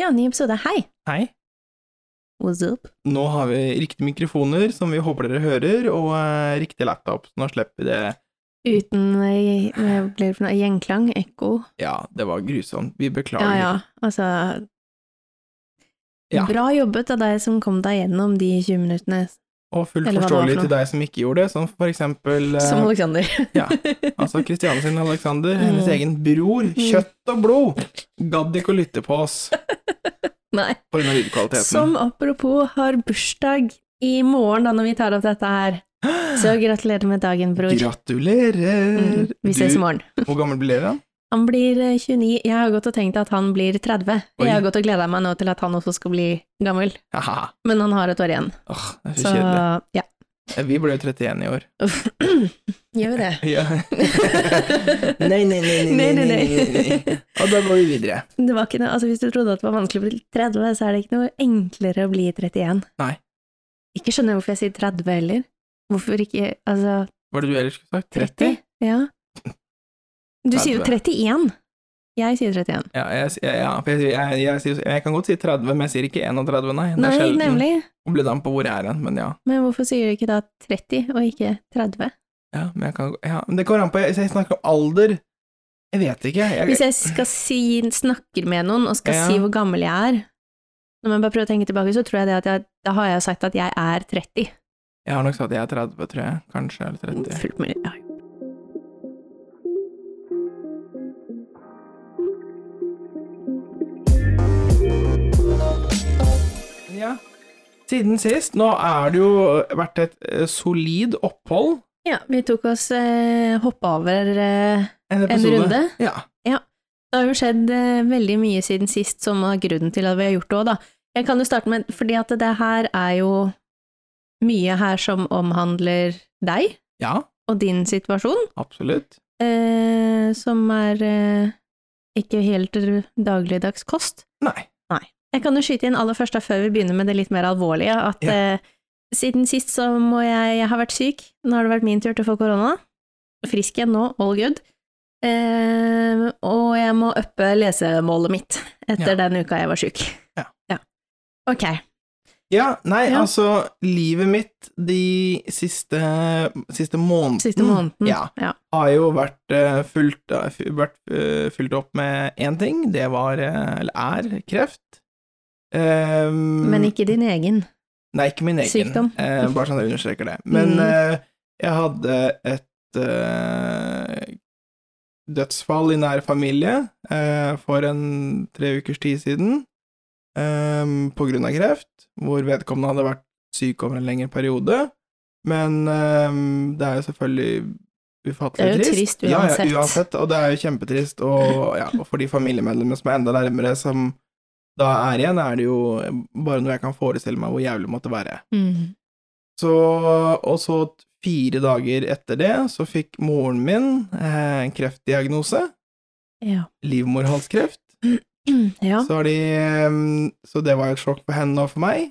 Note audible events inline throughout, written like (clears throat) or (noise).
Ja, ny episode. Hei! Hei. What's up? Nå har vi riktige mikrofoner, som vi håper dere hører, og uh, riktig laptop. Så nå slipper vi det. Uten eh, blir det gjenklang? Ekko? Ja, det var grusomt. Vi beklager. Ja ja, altså Ja. Bra jobbet av deg som kom deg gjennom de 20 minuttene, Og fullt forståelig for til deg som ikke gjorde det, som for eksempel eh, som Alexander. ja, altså Kristiane sin Alexander, hennes Mm. egen bror, kjøtt og blod, gadd ikke å lytte på oss (laughs) Nei. på grunn av lydkvaliteten. Som apropos har bursdag i morgen, da når vi tar opp dette her. Så gratulerer med dagen, bror. Gratulerer! Mm, vi ses i morgen. (laughs) Hvor gammel blir han? Han blir eh, 29. Jeg har gått og tenkt at han blir 30. Oi. Jeg har gått og gleda meg nå til at han også skal bli gammel, Aha. men han har et år igjen. Åh, det er så, Så kjedelig. ja. Eh, Vi ble jo 31 i år. (clears throat) Gjør vi det? (laughs) Ja. (laughs) nei, nei, nei, nei, Nei, nei, nei. Og da går vi videre. Det var ikke noe, altså Hvis du trodde at det var vanskelig å bli 30, så er det ikke noe enklere å bli 31. Nei. Ikke skjønner jeg hvorfor jeg sier 30 heller. Hvorfor ikke Altså, Hva var det du ellers skulle sagt? 30? Ja. Du sier jo 31. Jeg sier 31. Ja, jeg, ja, jeg, jeg, jeg, kan godt si 30, men jeg sier ikke 31, nei. Det Nei, er sjelden. nemlig. Blir an på hvor jeg er hen, men ja. Men hvorfor sier du ikke da 30 og ikke 30? ja, men jeg kan, ja. Men det kommer an på, hvis jeg snakker om alder Jeg vet ikke. Hvis jeg skal si, snakker med noen og skal Ja. si hvor gammel jeg er, når man bare prøver å tenke tilbake, så tror jeg det at da har jeg sagt at jeg er 30. jeg har nok sagt at jeg er 30, tror jeg. Kanskje, eller 30. Fullt mulig. Ja. Ja. Siden sist, nå er det jo vært et eh, solid opphold. ja, vi tok oss eh, hoppa over eh, En en runde. Ja. Det har jo skjedd eh, veldig mye siden sist, som er grunnen til at vi har gjort det òg, da. Jeg kan jo starte med, fordi at det her er jo mye her som omhandler deg ja, og din situasjon, absolutt. eh, som er eh, ikke helt dagligdags kost. Nei. Nei. Jeg kan jo skyte inn aller først da, før vi begynner med det litt mer alvorlige, at Ja. eh, siden sist så må jeg Jeg har vært syk, nå har det vært min tur til å få korona. Frisk igjen nå, all good. Eh, og jeg må uppe lesemålet mitt etter Ja. den uka jeg var syk. Ja. Ok. Ja, nei, Ja. altså, livet mitt de siste, siste måneden Siste måneden. Ja, ja. har jo vært, fulgt, vært fulgt, opp med én ting, det var, eh, eller er, kreft. Ehm, Men ikke din egen. Nei, ikke min egen. Sykdom. Uh, bare sånn jeg understreker det. Men Mm. uh, jeg hadde et uh, dødsfall i nær familie for en tre ukers tid siden eh, på grunn av kreft, hvor vedkommende hadde vært syk over en lengre periode. Men eh, det er jo selvfølgelig ufattelig Det er jo trist. trist Ja, ja, uansett, og det er jo kjempetrist. Og, ja, og for de familiemedlemmene som er enda nærmere, som da er igjen, er det jo bare noe jeg kan forestille meg hvor jævlig det måtte være. Mm. Så, og så fire dager etter det, så fikk moren min eh, en kreftdiagnose, Ja. livmorhalskreft. (clears throat) ja. Så, de, eh, så det var et sjokk for henne og for meg.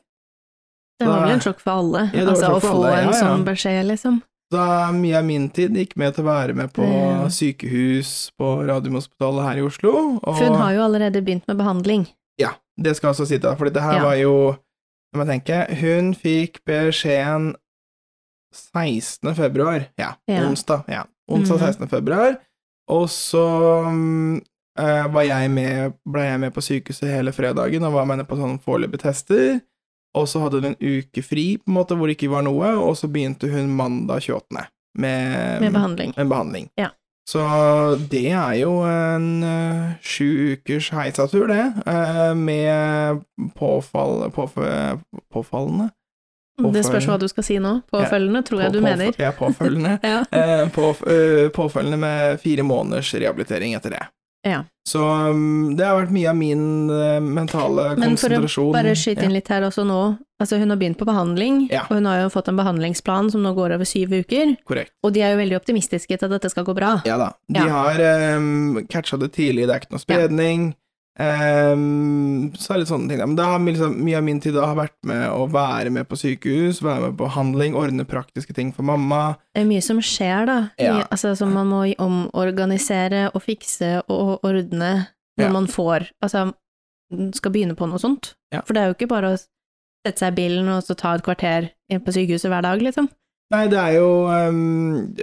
Det var vel en sjokk for alle, Ja, altså å få alle, en sånn beskjed, liksom. Da mye av min tid gikk med til å være med på sykehus på Radiumhospitalet her i Oslo. Og, For hun har jo allerede begynt med behandling. Det skal også sitte, for dette her Ja. var jo Må jeg tenke Hun fikk beskjeden 16. februar. Ja, Ja. onsdag. Ja, onsdag Mhm. 16. februar. Og så mm, eh, var jeg med, ble jeg med på sykehuset hele fredagen og var med på sånne foreløpige tester. Og så hadde hun en uke fri, på en måte, hvor det ikke var noe, og så begynte hun mandag 28. Med, Med behandling. med behandling. Ja. Så det er jo en uh, sju ukers heisatur, det, uh, med påfall, påf påfallende Det spørs hva du skal si nå. Påfølgende, tror jeg På- du mener. Ja, påfølgende. (laughs) Ja. Eh, på, påfølgende med fire måneders rehabilitering etter det. Ja. Så um, det har vært mye av min uh, mentale Men for å bare skyte inn litt her også nå, altså hun har begynt på behandling, Ja. og hun har jo fått en behandlingsplan som nå går over syv uker, korrekt. og de er jo veldig optimistiske til at dette skal gå bra. Ja da. De Ja. har um, catcha det tidlig, det er ikke noe spredning. Um, så er det litt sånne ting. Men da har liksom, mye av min tid da har vært med å være med på sykehus, være med på handling, ordne praktiske ting for mamma. Det er mye som skjer, da, Ja. Ja. altså, som man må omorganisere og fikse og ordne når Ja. man får Altså, skal begynne på noe sånt. Ja. For det er jo ikke bare å sette seg i bilen og så ta et kvarter på sykehuset hver dag, liksom. Nei, det er jo um,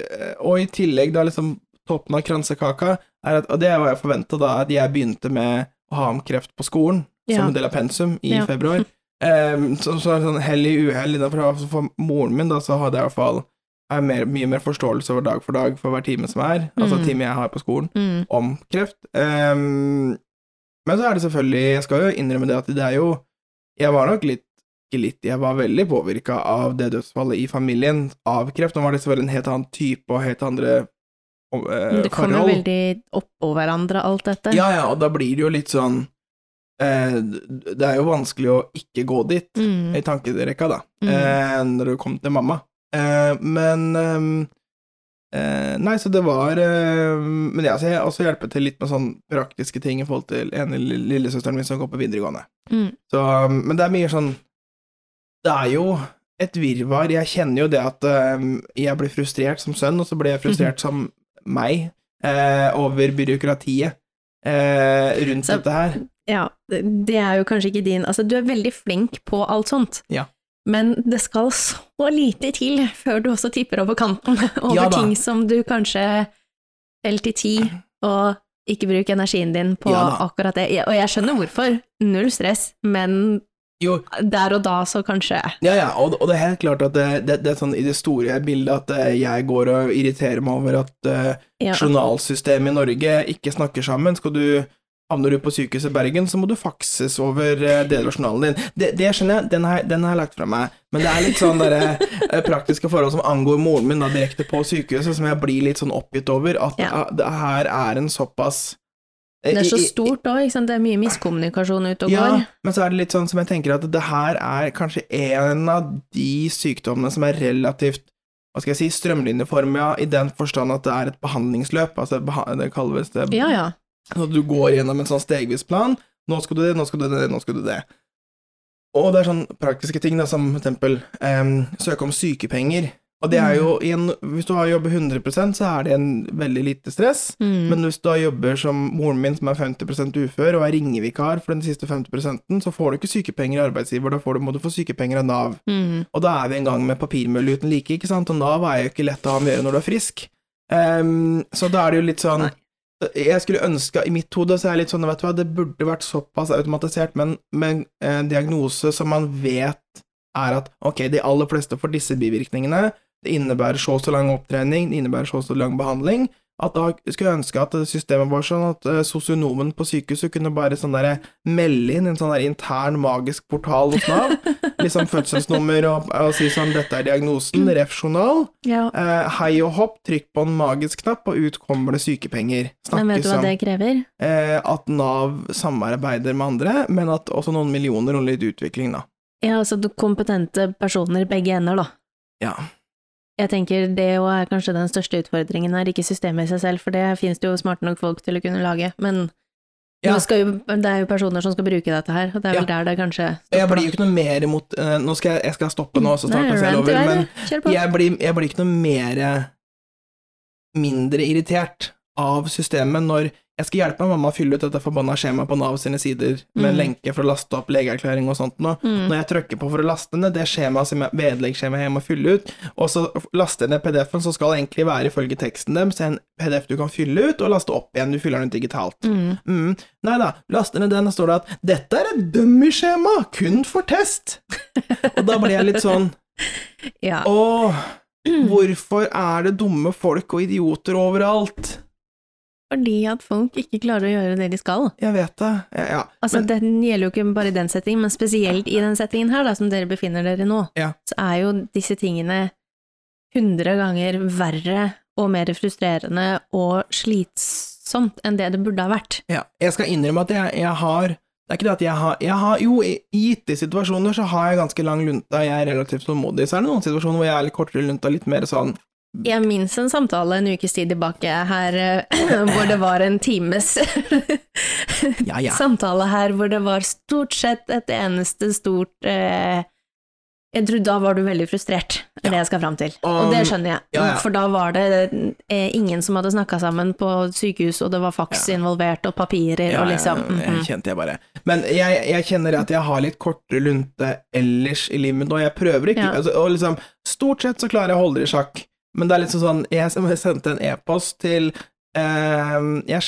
Og i tillegg, da liksom toppen av kransekaka er at Og det var jeg forventa da, at jeg begynte med å ha om kreft på skolen Ja. som en del av pensum i Ja. februar. Um, (laughs) så, så er det sånn hell i uhell. For, altså for moren min, da, så hadde jeg i hvert fall er mer, mye mer forståelse over dag for dag for hver time som er, altså Mm. time jeg har på skolen, Mm. om kreft. Um, men så er det selvfølgelig Jeg skal jo innrømme det at det er jo Jeg var nok litt ikke litt, jeg var veldig påvirka av det dødsfallet i familien av kreft. Nå var det selvfølgelig en helt annen type og helt andre eh, Det kommer forhold. veldig oppå hverandre, alt dette. Ja, ja, og da blir det jo litt sånn eh, Det er jo vanskelig å ikke gå dit Mm. i tankerekka, da, Mm. eh, når du kom til mamma. Eh, men ehm, eh, Nei, så det var eh, Men ja, jeg har også hjulpet til litt med sånn praktiske ting i forhold til ene lillesøsteren min som går på videregående. Mm. Så, um, men det er mye sånn Det er jo et virvar. Jeg kjenner jo det at um, jeg blir frustrert som sønn, og så blir jeg frustrert som meg eh, over byråkratiet eh, rundt Så- dette her. Ja, det er jo kanskje ikke din Altså, du er veldig flink på alt sånt. Ja. Men det skal så lite til før du også tipper over kanten (laughs) over Ja ting som du kanskje selv til ti, og ikke bruk energien din på Ja akkurat det. Og jeg skjønner hvorfor, null stress, men Jo, der og da så kanskje ja, ja, og, og det er helt klart at det, det, det er sånn i det store bildet at eh, jeg går og irriterer meg over at uh, ja. journalsystemet i Norge ikke snakker sammen. Skal du Havner du på sykehuset i Bergen, så må du fakses over eh, deler av journalen din. Det, det skjønner jeg, den har, den har jeg lagt fra meg. Men det er litt sånn derre praktiske forhold som angår moren min da direkte på sykehuset, som jeg blir litt sånn oppgitt over. At Ja. ah, det her er en såpass Det er så stort òg. Det er mye miskommunikasjon ute og ja, går. men så er det litt sånn som jeg tenker at det her er kanskje en av de sykdommene som er relativt hva skal jeg si, strømlinjeforma i den forstand at det er et behandlingsløp. Altså, det kalles det Ja, ja. Så du går gjennom en sånn stegvis plan. Nå skal du det, nå skal du det, nå skal du det. Og det er sånn praktiske ting, da, som for eksempel um, søke om sykepenger. Og det er jo i en Hvis du har jobber 100% så er det en veldig lite stress. Mm. Men hvis du da jobber som moren min, som er 50% ufør, og er ringevikar for den siste 50 så får du ikke sykepenger i arbeidsgiver, da får du, må du få sykepenger av Nav. Mm. Og da er vi en gang med papirmølle uten like, ikke sant, og Nav er jo ikke lett å ha med å gjøre når du er frisk. Um, så da er det jo litt sånn Nei. Jeg skulle ønske, i mitt hode så er det litt sånn, vet du hva, det burde vært såpass automatisert, men med en diagnose som man vet er at ok, de aller fleste får disse bivirkningene, det innebærer så og så lang opptrening, det innebærer så og så lang behandling, at da skulle jeg ønske at systemet var sånn at eh, sosionomen på sykehuset kunne bare sånn der, melde inn en sånn der intern magisk portal hos Nav, (laughs) liksom fødselsnummer og, og si sånn 'dette er diagnosen', ref. journal, Ja. eh, hei og hopp, trykk på en magisk knapp, og ut kommer det sykepenger. Men vet du hva det krever? eh, at Nav samarbeider med andre, men at også noen millioner og litt utvikling, da. Ja, altså kompetente personer begge ender, da. Ja. Jeg tenker det jo er kanskje den største utfordringen her, ikke systemet i seg selv, for det finnes det jo smarte nok folk til å kunne lage, men Ja. jo, det er jo personer som skal bruke dette her, og det er vel der det kanskje Jeg blir jo ikke noe mer imot uh, Nå skal jeg, jeg skal stoppe nå, så snart Nei, jeg selv over, men jeg blir, jeg blir ikke noe mer mindre irritert av systemet når jeg skal hjelpe mamma å fylle ut dette forbanna skjemaet på Nav sine sider med Mm. lenke for å laste opp legeerklæring og sånt nå. Mm. Når jeg trykker på for å laste ned det skjemaet som vedleggsskjemaet jeg må fylle ut, og så laster jeg ned PDF-en, så skal det egentlig være ifølge teksten deres en PDF du kan fylle ut og laste opp igjen, du fyller den ut digitalt. Mm. Mm. Nei da, laster ned den, og står det at 'dette er et dummy-skjema, kun for test'. og da blir jeg litt sånn (laughs) Ja. Åh, (clears throat) hvorfor er det dumme folk og idioter overalt? Fordi at folk ikke klarer å gjøre det de skal. Jeg vet det. Ja, ja. Altså, Men- Den gjelder jo ikke bare i den settingen, men spesielt i den settingen her, da, som dere befinner dere nå, Ja. så er jo disse tingene hundre ganger verre og mer frustrerende og slitsomt enn det det burde ha vært. ja. Jeg skal innrømme at jeg, jeg har Det er ikke det at jeg har, jeg har Jo, i gitte situasjoner så har jeg ganske lang lunta, jeg er relativt tålmodig. Så er det noen situasjoner hvor jeg er litt kortere lunta, litt mer sånn Jeg minnes en samtale en ukes tid tilbake her eh, hvor det var en times (laughs) Ja, ja. samtale her hvor det var stort sett et eneste stort eh, Jeg tror da var du veldig frustrert, er det jeg skal fram til. Og, Um, det skjønner jeg, ja, ja. for da var det eh, ingen som hadde snakka sammen på sykehus, og det var faks involvert, og papirer, Ja, og liksom mm -hmm. jeg kjente jeg bare. Men jeg, jeg kjenner at jeg har litt kortere lunte ellers i livet mitt, og jeg prøver ikke Ja. altså, Og liksom, stort sett så klarer jeg å holde det i sjakk, men det er litt sånn sånn Jeg sendte en e-post til eh, jeg,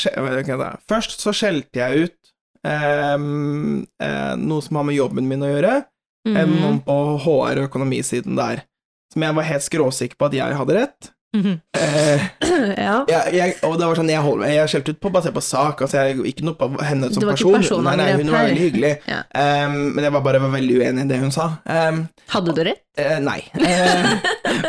Først så skjelte jeg ut ehm, eh, noe som har med jobben min å gjøre, Mhm. noen på HR- og økonomisiden der, som jeg var helt skråsikker på at jeg hadde rett. Eh, ja. jeg, jeg, og det var sånn, jeg, holdt, jeg skjelte ut på basert på sak, altså jeg, ikke noe på henne som person. Nei, nei, hun var veldig hyggelig. Ja. um, men jeg var bare veldig uenig i det hun sa. Um, Hadde du rett? Uh, nei. Uh,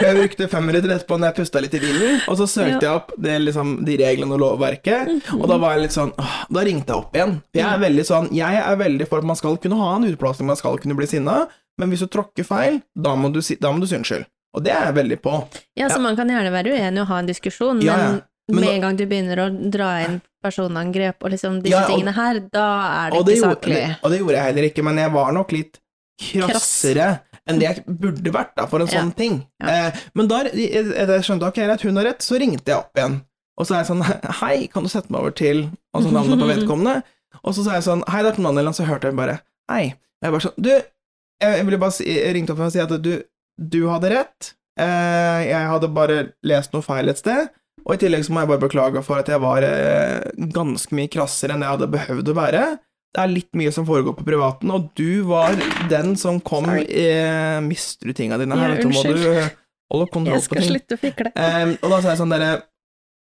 jeg brukte fem minutter etterpå når jeg pusta litt i bilen, og så søkte jeg opp det, liksom, de reglene og lovverket, og da var jeg litt sånn åh, Da ringte jeg opp igjen. Jeg er veldig sånn Jeg er veldig for at man skal kunne ha en utplassing, man skal kunne bli sinna, men hvis du tråkker feil, da må du da må du si unnskyld. Og det er jeg veldig på. Ja, så man kan gjerne være uenig og ha en diskusjon, men, Men med en gang du begynner å dra inn personangrep og liksom disse Ja, og- tingene her, da er det det, ikke saklig. Gjorde, og det gjorde jeg heller ikke, men jeg var nok litt krassere enn det jeg burde vært da, for en Ja. sånn ting. Ja. Eh, men da jeg, jeg skjønte ok, greit, hun har rett, så ringte jeg opp igjen. Og så er jeg sånn Hei, kan du sette meg over til Og så navnet på (laughs) vedkommende. Og så sa jeg sånn Hei, det er Tom Daniel, så hørte jeg bare Hei. Jeg bare sånn Du, jeg, jeg ville bare si, jeg ringte opp og si at du, du hadde rett. Eh, jeg hadde bare lest noe feil et sted. Og i tillegg så må jeg bare beklage for at jeg var eh, ganske mye krassere enn jeg hadde behøvd å være. Det er litt mye som foregår på privaten, og du var den som kom eh, Mister du tinga dine her, Ja, unnskyld. du (laughs) Jeg skal slutte å fikle. Eh, og da sa jeg sånn dere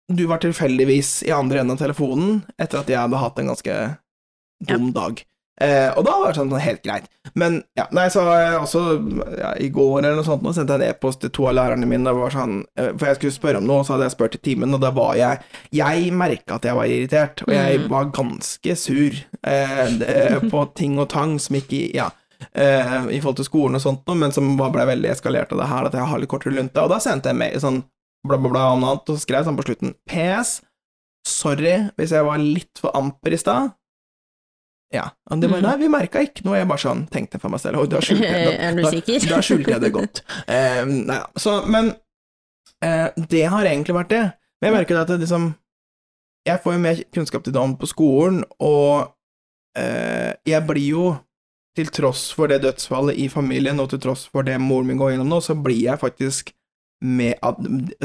Du var tilfeldigvis i andre enden av telefonen etter at jeg hadde hatt en ganske dum dag. Eh, og da var det sånn helt greit. Men ja, nei, så har jeg også ja, i går eller noe sånt nå sendte jeg en e-post til to av lærerne mine, det var sånn, eh, for jeg skulle spørre om noe, så hadde jeg spurt i timen, og da var jeg Jeg merka at jeg var irritert, og jeg Mm. var ganske sur eh, det- på (laughs) ting og tang som ikke Ja. eh, I forhold til skolen og sånt, noe, men som ble veldig eskalert av det her, at jeg har litt kortere lunte. Og da sendte jeg mail sånn bla, bla, bla om noe annet, og så skrev jeg sånn på slutten PS. Sorry hvis jeg var litt for amper i stad. Ja. Og det bare, Mhm. nei, vi merka ikke noe, jeg bare sånn tenkte for meg selv, og (laughs) da skjulte jeg det. (laughs) Er da. Da skjulte jeg det godt. Eh, nei. Så, men uh, det har egentlig vært det. Men jeg merker at det liksom Jeg får jo mer kunnskap til det på skolen, og uh, jeg blir jo til tross for det dødsfallet i familien, og til tross for det moren min går gjennom nå, så blir jeg faktisk med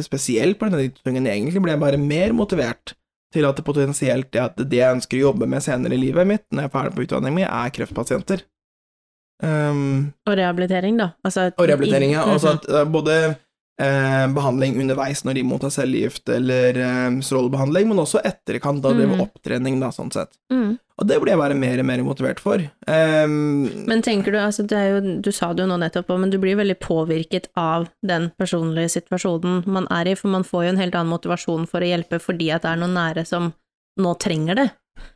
Spesielt på denne tingen, egentlig blir jeg bare mer motivert til at det potensielt er at det jeg ønsker å jobbe med senere i livet mitt, når jeg er ferdig på utdanningen min, er kreftpasienter. Um, Og rehabilitering, da. Altså, og rehabilitering, ja. Altså Mhm. at eh, både behandling underveis når de mottar cellegift eller eh, strålebehandling, men også etterkant da Mhm. opptrening, da, sånn sett. Mm. Og det blir jeg bare mer og mer motivert for. Um, Men tenker du, altså det jo, du sa det jo nå nettopp, men du blir veldig påvirket av den personlige situasjonen man er i, for man får jo en helt annen motivasjon for å hjelpe fordi at det er noen nære som nå trenger det.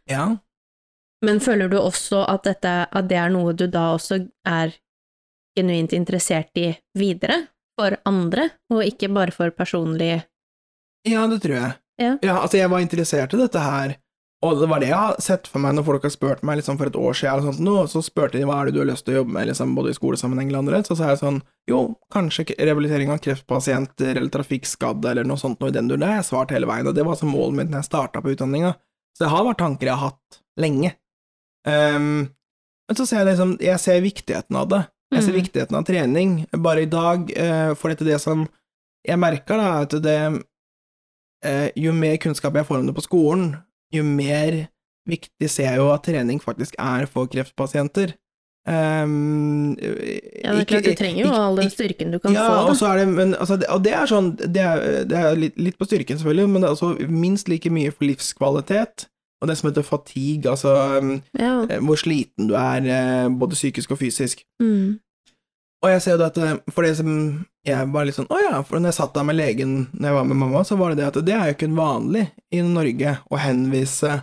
ja. Men føler du også at, dette, at det er noe du da også er genuint interessert i videre, for andre, og ikke bare for personlig ja, det tror jeg. Ja. altså jeg var interessert i dette her, og det var det jeg har sett for meg når folk har spurt meg liksom for et år siden, eller sånt, nå, så spurte de hva er det du har lyst til å jobbe med, liksom, både i skolesammenheng eller andre, så sa jeg sånn, jo, kanskje rehabilitering av kreftpasienter eller trafikkskadde eller noe sånt, noe i den duren, det har jeg svart hele veien, og det var altså målet mitt når jeg startet på utdanninga, så det har vært tanker jeg har hatt lenge. Um, men så ser jeg liksom, jeg ser viktigheten av det, jeg ser Mm. viktigheten av trening, bare i dag, uh, for dette det som jeg merker da, at det, eh, jo mer kunnskap jeg får om det på skolen, jo mer viktig ser jeg jo at trening faktisk er for kreftpasienter. Um, Ja, det er klart, du trenger jo all den styrken du kan ja, få, og så det, men, altså, det, og det er sånn, det er, det er litt, litt på styrken selvfølgelig, men det er også minst like mye for livskvalitet, og det som heter fatigue, altså um, Ja. eh, hvor sliten du er, eh, både psykisk og fysisk. Mm. Og jeg ser jo at eh, for det som jeg var litt sånn Å ja, for når jeg satt der med legen når jeg var med mamma, så var det det at det er jo ikke vanlig i Norge å henvise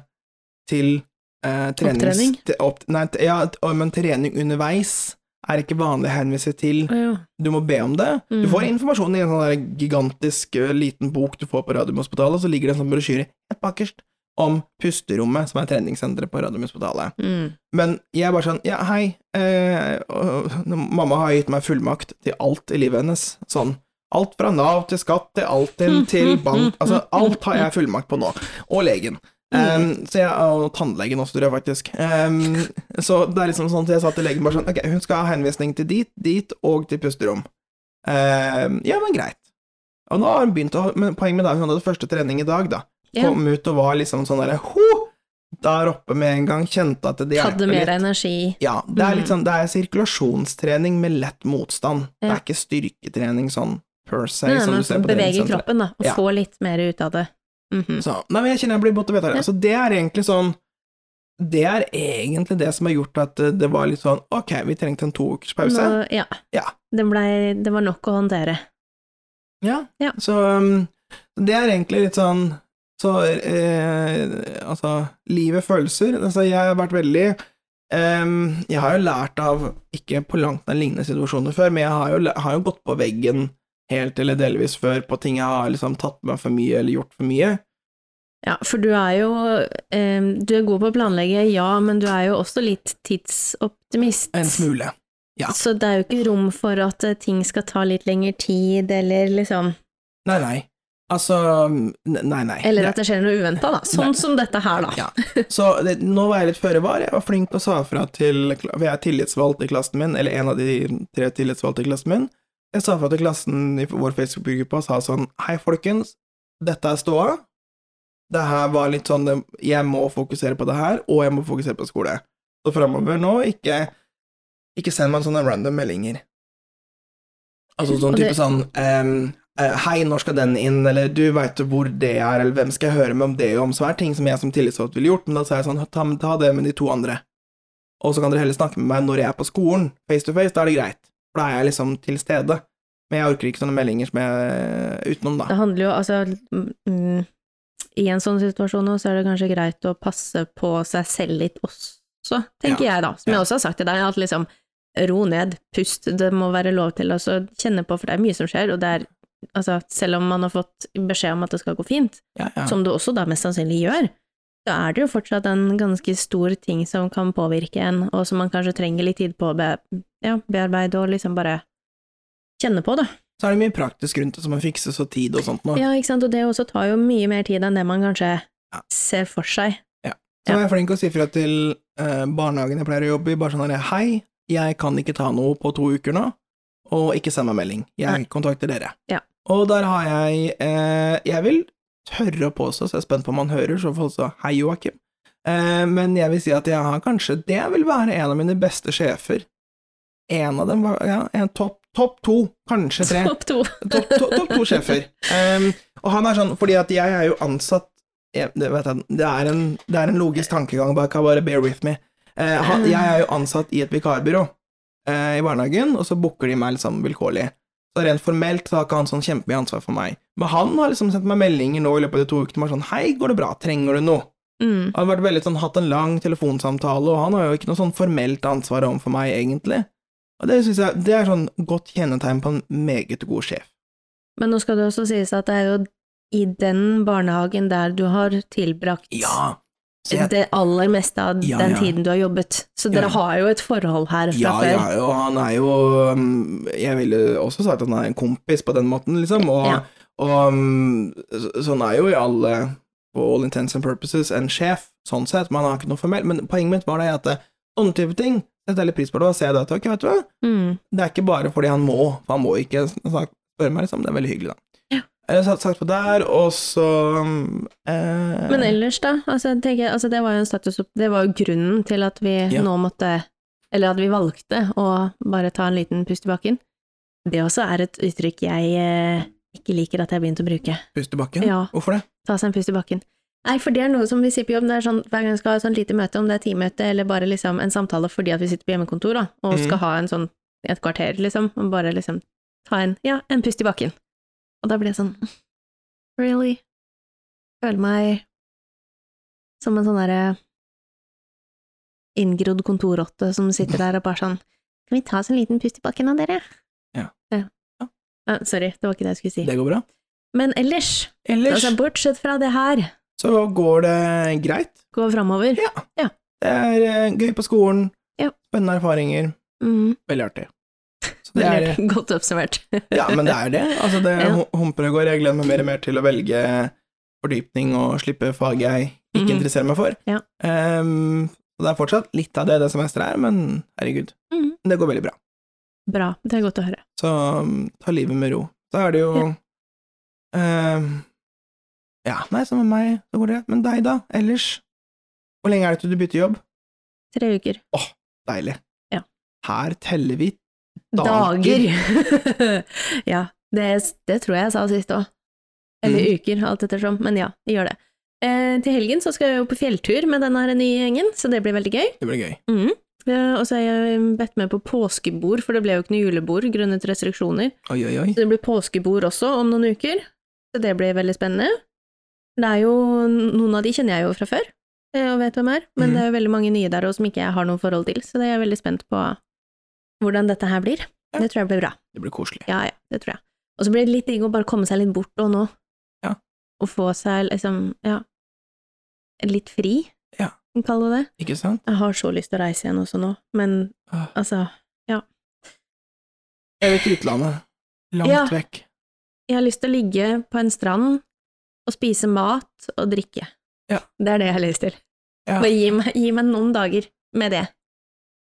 til eh, trenings... Opptrening? Opp, nei, ja, men trening underveis er ikke vanlig å henvise til. Ja. Du må be om det. Du Mm. får informasjon i en sånn gigantisk liten bok du får på Radiumhospitalet, så ligger det en sånn brosjyre helt bakerst. Om Pusterommet, som er treningssenteret på Radiumhospitalet. Mm. Men jeg er bare sånn Ja, hei, eh, og- mamma har gitt meg fullmakt til alt i livet hennes. Sånn. Alt fra Nav til skatt til Altinn til bank Altså, alt har jeg fullmakt på nå. Og legen. Um, så jeg, og tannlegen også, tror jeg faktisk. Um, så det er liksom sånn at jeg sa til legen bare sånn Ok, hun skal ha henvisning til dit, dit og til pusterom. Um, ja, men greit. Og nå har hun begynt å Men poenget med det er hun hadde første trening i dag, da. Kom ut og var liksom sånn derre ho! Der oppe med en gang, kjente at det Hadde mer litt. energi. Ja, det er litt Mm. sånn, det er sirkulasjonstrening med lett motstand. Det er ikke styrketrening sånn per se, Nei, som men du ser på bevege kroppen, da, og Ja. få litt mer ut av det. Mhm. Så, nei, men jeg kjenner jeg blir det. Ja. Så det er egentlig sånn Det er egentlig det som har gjort at eh, det var litt sånn Ok, vi trengte en to ukers pause. Nå, ja. Ja. Det, ble, det var nok å håndtere. Ja. Ja. Så um, det er egentlig litt sånn Så eh, altså Livet følelser. Altså, jeg har vært veldig eh, Jeg har jo lært av Ikke på langt nær lignende situasjoner før, men jeg har jo, har jo gått på veggen helt eller delvis før på ting jeg har liksom tatt meg for mye eller gjort for mye. Ja, for du er jo eh, Du er god på å planlegge, ja, men du er jo også litt tidsoptimist. En smule. ja. Så det er jo ikke rom for at eh, ting skal ta litt lengre tid, eller liksom Nei, nei. Altså Nei, nei. Eller at det skjer noe uventa, da. Sånn Nei. som dette her, da. Ja. Så det, nå var jeg litt føre var. Jeg var flink og sa fra til Vi er tillitsvalgt i klassen min, eller en av de tre tillitsvalgte i klassen min. Jeg sa fra til klassen i vår Facebook-gruppe og sa sånn Hei, folkens. Dette er ståa. Det her var litt sånn det- Jeg må fokusere på det her, og jeg må fokusere på skole. Så framover nå, ikke Ikke send meg sånne random meldinger. Altså sånn type det- sånn eh, Hei, når skal den inn? Eller du veit hvor det er, eller hvem skal jeg høre med om det om? Så er ting som jeg som tillitsvalgt ville gjort, men da sa jeg sånn ta, ta det med de to andre. Og så kan dere heller snakke med meg når jeg er på skolen, face to face, da er det greit. For da er jeg liksom til stede. Men jeg orker ikke sånne meldinger som jeg utenom, da. Det handler jo altså mm, I en sånn situasjon nå, så er det kanskje greit å passe på seg selv litt også, tenker jeg da. Som Ja. jeg også har sagt til deg, at liksom ro ned, pust, det må være lov til å så kjenne på, for det er mye som skjer, og det er altså selv om man har fått beskjed om at det skal gå fint, Ja, ja. som det også da mest sannsynlig gjør, så er det jo fortsatt en ganske stor ting som kan påvirke en, og som man kanskje trenger litt tid på å be, ja, bearbeide og liksom bare kjenne på, da. Så er det mye praktisk rundt det som må fikses og tid og sånt nå. Ja, ikke sant, og det også tar jo mye mer tid enn det man kanskje Ja. ser for seg. Så er jeg flink å si fra til eh, barnehagen jeg pleier å jobbe i, bare sånn herre, Hei, jeg kan ikke ta noe på to uker nå, og ikke send meg melding. Jeg Nei. kontakter dere. Ja. Og der har jeg eh, Jeg vil tørre å påstå, så jeg er spent på om han hører, så får sa Hei, Joakim. Eh, men jeg vil si at jeg har kanskje Det vil være en av mine beste sjefer. En av dem var ja, en topp topp to, kanskje tre. Topp to. Topp to, top to sjefer. Um, og han er sånn, fordi at jeg er jo ansatt jeg, det, vet jeg, det, er en, det er en logisk tankegang bak bare bear with me. Uh, han, jeg er jo ansatt i et vikarbyrå i barnehagen, og så booker de meg liksom vilkårlig. Så rent formelt så har ikke han sånn kjempemye ansvar for meg. Men han har liksom sendt meg meldinger nå i løpet av de to ukene bare sånn Hei, går det bra? Trenger du noe? Mm. Han har vært veldig sånn, hatt en lang telefonsamtale, og han har jo ikke noe sånn formelt ansvar overfor meg, egentlig. Og det synes jeg det er sånn godt kjennetegn på en meget god sjef. Men nå skal det også sies at det er jo i den barnehagen der du har tilbrakt Ja. Jeg, det aller meste av Ja, den ja. tiden du har jobbet. Så dere Ja. har jo et forhold her fra ja, før. ja, og han er jo um, Jeg ville også sagt at han er en kompis på den måten, liksom, og, og sånn er jo i alle, på all intents and purposes, en sjef, sånn sett, men han har ikke noe formelt. Men poenget mitt var det at eh, sånne type ting setter jeg litt pris på det, og ser det at ok, vet du hva, Mm. det er ikke bare fordi han må, for han må ikke snakke, spørre meg, liksom, det er veldig hyggelig, da. Jeg har satt sagt på der, og så eh, Men ellers, da? Altså, jeg altså, det var jo en status Det var jo grunnen til at vi Ja. nå måtte Eller at vi valgte å bare ta en liten pust i bakken. Det også er et uttrykk jeg eh, ikke liker at jeg har begynt å bruke. Pust i bakken? Ja. Hvorfor det? Ta seg en pust i bakken. Nei, for det er noe som vi sier på jobb, det er sånn, hver gang vi skal ha et sånt lite møte, om det er teammøte eller bare liksom en samtale fordi at vi sitter på hjemmekontor, da, og mm. skal ha en sånn et kvarter, liksom, og bare liksom ta en, ja, en pust i bakken. Og da blir jeg sånn, really? Føler meg som en sånn derre inngrodd kontorrotte som sitter der og bare sånn, Kan vi ta oss en liten pust i bakken av dere? Ja. ja. Ja. Ah, sorry, det var ikke det jeg skulle si. Det går bra? Men ellers, Ellers Altså, bortsett fra det her, så går det greit. Går framover. Det er eh, gøy på skolen, Ja. spennende erfaringer, Mm. veldig artig. Det Godt oppsummert. (laughs) ja, men det er det. Altså, det Ja. hu- humper og går. Jeg gleder meg mer og mer til å velge fordypning og slippe fag jeg ikke Mhm. interesserer meg for. Ja. Um, og det er fortsatt litt av det det semesteret er, men herregud, Mhm. det går veldig bra. Bra, det er godt å høre. Så um, ta livet med ro. Så er det jo ehm, Ja, nei, som med meg, så går det. Men deg, da? Ellers? Hvor lenge er det til du bytter jobb? Tre uker. Åh, Deilig. Ja. Her teller vi Dager. (laughs) ja, det, det tror jeg jeg sa sist òg. Eller Mm. uker, alt ettersom. Men ja, jeg gjør det. Eh, til helgen så skal jeg jo på fjelltur med denne nye gjengen, så det blir veldig gøy. Det blir gøy. Mm. Eh, og så har jeg bedt med på påskebord, for det ble jo ikke noe julebord grunnet restriksjoner. Oi, oi, oi. Så det blir påskebord også om noen uker, så det blir veldig spennende. Det er jo, noen av de kjenner jeg jo fra før, eh, og vet hvem er, men mm. det er jo veldig mange nye der også som ikke jeg har noe forhold til, så det er jeg veldig spent på hvordan dette her blir. Ja. Det tror jeg blir bra. Det blir koselig. Ja, ja, det tror jeg. Og så blir det litt digg å bare komme seg litt bort og nå. Ja. Og få seg liksom, ja, litt fri, Ja. kan kalle det. Ikke sant? Jeg har så lyst til å reise igjen også nå, men Ah. altså, Jeg vil til utlandet. Langt Ja. vekk. jeg har lyst til å ligge på en strand og spise mat og drikke. Ja. Det er det jeg har lyst til. Ja. Bare gi meg, gi meg noen dager med det,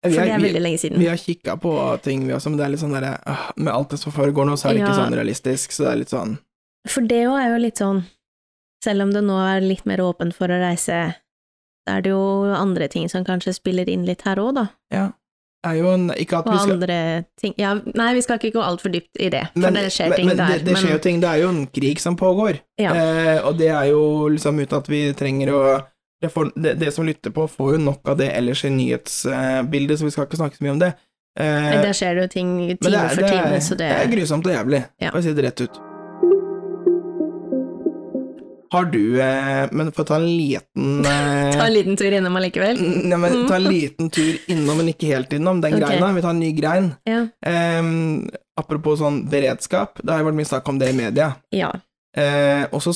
for Vi det er, vi, veldig lenge siden. vi har kikka på ting, vi også, men det er litt sånn derre Med alt det som foregår nå, så er det ikke sånn realistisk, så det er litt sånn For det òg er jo litt sånn, selv om det nå er litt mer åpent for å reise, så er det jo andre ting som kanskje spiller inn litt her òg, da. Ja. Er jo en Ikke at Og vi skal andre ting Ja, nei, vi skal ikke gå altfor dypt i det, for men, det skjer men, ting men der. det, det skjer jo ting. Det er jo en krig som pågår, Ja. eh, og det er jo liksom uten at vi trenger å det, får, det, det som lytter på, får jo nok av det ellers i nyhetsbildet, så vi skal ikke snakke så mye om det. Eh, Men der skjer det jo ting time det er, for time, er, så det det er grusomt og jævlig, Ja. for å si det rett ut. Har du eh, Men for å ta en liten (laughs) eh, Ta en liten tur innom allikevel. Nei, men ta en (laughs) liten tur innom, men ikke helt innom, den okay. greina. Vi tar en ny grein. Ja. Apropos sånn beredskap, det har jo vært mye snakk om det i media. ja. Eh, og så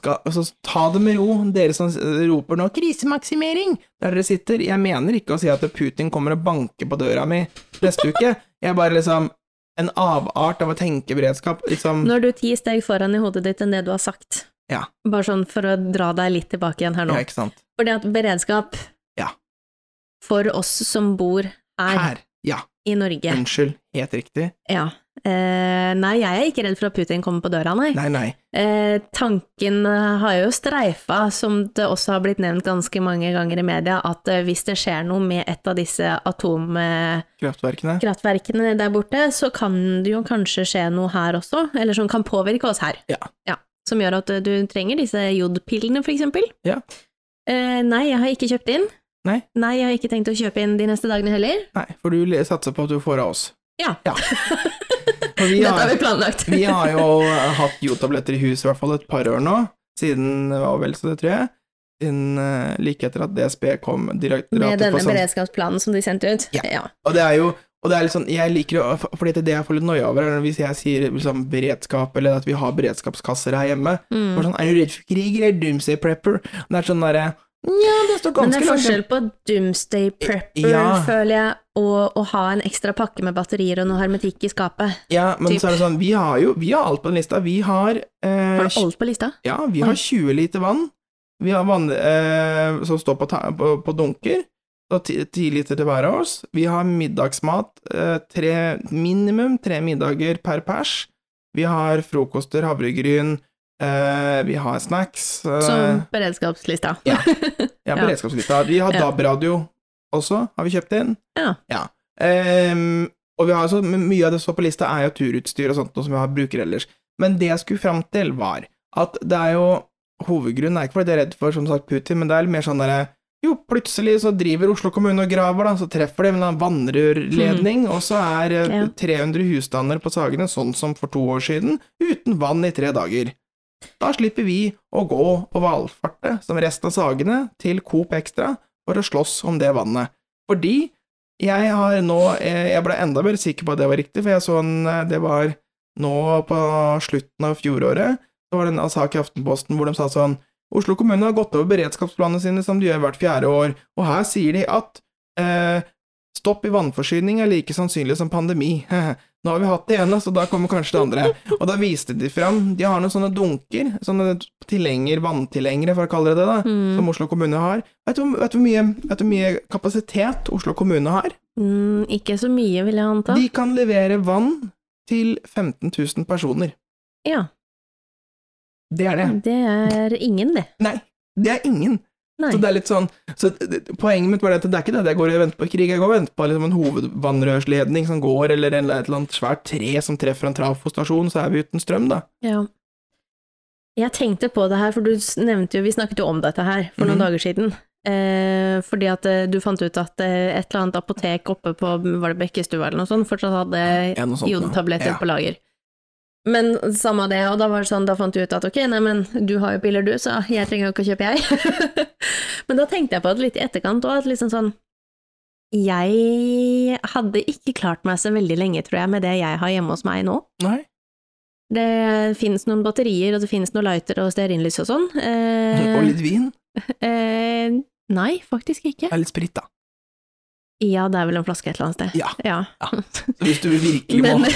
skal altså, ta det med ro, dere som roper nå 'krisemaksimering' der dere sitter. Jeg mener ikke å si at Putin kommer og banker på døra mi neste uke. Jeg er bare liksom en avart av å tenke beredskap. Liksom, Nå er du ti steg foran i hodet ditt enn det du har sagt. Ja. Bare sånn for å dra deg litt tilbake igjen her nå. ja, ikke sant. Fordi at beredskap Ja. for oss som bor her, Her. Ja, i Norge unnskyld. Helt riktig. Ja. Eh, nei, jeg er ikke redd for at Putin kommer på døra, nei. Nei, nei. Eh, tanken eh, har jo streifa, som det også har blitt nevnt ganske mange ganger i media, at eh, hvis det skjer noe med et av disse atomkraftverkene Kraftverkene. der borte, så kan det jo kanskje skje noe her også, eller som kan påvirke oss her. Ja. som gjør at eh, du trenger disse jodpillene, for eksempel. Ja. Eh, nei, jeg har ikke kjøpt inn. Nei. Nei, jeg har ikke tenkt å kjøpe inn de neste dagene heller. Nei, for du satser på at du får av oss. Ja. Ja. (laughs) Har, Dette har vi planlagt. vi har jo hatt jodtabletter i huset i hvert fall et par år nå, siden det var vel så det, tror jeg. Siden uh, like etter at DSB kom Med denne sånn beredskapsplanen som de sendte ut. Ja. Og det er jo og det er litt sånn, jeg liker å, for- fordi det jeg får litt noia over, er hvis jeg sier liksom beredskap, eller at vi har beredskapskasser her hjemme. Mm. For sånn, er du redd for krig, eller doomsday prepper? Det er sånn derre Ja, det står Men det er forskjell på doomsday prepper, Ja. føler jeg, og å ha en ekstra pakke med batterier og noe hermetikk i skapet. Ja, men typ. så er det sånn, vi har jo vi har alt på den lista. Vi har eh, Har du alt på lista? Ja, vi har 20 liter vann. Vi har vann eh, som står på, på, på dunker. Og 10 liter til hver av oss. Vi har middagsmat. Eh, tre, minimum tre middager per pers. Vi har frokoster, havregryn. Eh, vi har snacks. Uh, Som beredskapslista. (laughs) Ja. ja, beredskapslista. Vi har Ja. DAB-radio også, har vi kjøpt inn. Ja. Ehm, og vi har så, mye av det som står på lista, er jo turutstyr og sånt, noe som vi har bruker ellers. Men det jeg skulle fram til, var at det er jo Hovedgrunnen er ikke fordi jeg er redd for som sagt Putin, men det er mer sånn derre jo, plutselig så driver Oslo kommune og graver, da, så treffer de en vannrørledning, mm. og så er eh, Ja. 300 husstander på Sagene, sånn som for to år siden, uten vann i tre dager. Da slipper vi å gå og valfarte, som resten av Sagene, til Coop Extra for å slåss om det vannet. Fordi jeg har nå eh, Jeg ble enda mer sikker på at det var riktig, for jeg så en eh, Det var nå på slutten av fjoråret, så var det en sak i Aftenposten hvor de sa sånn Oslo kommune har gått over beredskapsplanene sine som de gjør hvert fjerde år, og her sier de at eh, stopp i vannforsyning er like sannsynlig som pandemi. (laughs) Nå har vi hatt det ene, så da kommer kanskje det andre. Og da viste de fram De har noen sånne dunker, sånne tilhenger, vanntilhengere, for å kalle det det, da, Mm. som Oslo kommune har. Vet du, vet, du hvor mye, mye kapasitet Oslo kommune har? Mm, ikke så mye, vil jeg anta. De kan levere vann til 15 000 personer. Ja, Det er det. det er ingen, det. Nei, det er ingen. Nei. Så det er litt sånn så Poenget mitt var at det er ikke det at jeg går og venter på krig, jeg går og venter på liksom en hovedvannrørsledning som går, eller en, et eller annet svært tre som treffer en trafostasjon, så er vi uten strøm, da. Ja. Jeg tenkte på det her, for du nevnte jo Vi snakket jo om dette her for noen mm. dager siden. Eh, fordi at eh, du fant ut at eh, et eller annet apotek oppe på Var det Bekkestua eller noe sånt, fortsatt hadde Ja, sånt Ja. på lager. Men samme det, og da var det sånn, da fant du ut at ok, nei, men du har jo piller du, så jeg trenger jo ikke å kjøpe, jeg. (laughs) men da tenkte jeg på det litt i etterkant òg, at liksom sånn Jeg hadde ikke klart meg så veldig lenge, tror jeg, med det jeg har hjemme hos meg nå. Nei. Det finnes noen batterier, og det finnes noen lighter og stearinlys og sånn. Eh, (laughs) Og litt vin. (laughs) eh, nei, faktisk ikke. Det er litt sprit, da. Ja, det er vel en flaske et eller annet sted. Ja. Ja. ja. hvis du virkelig må Men,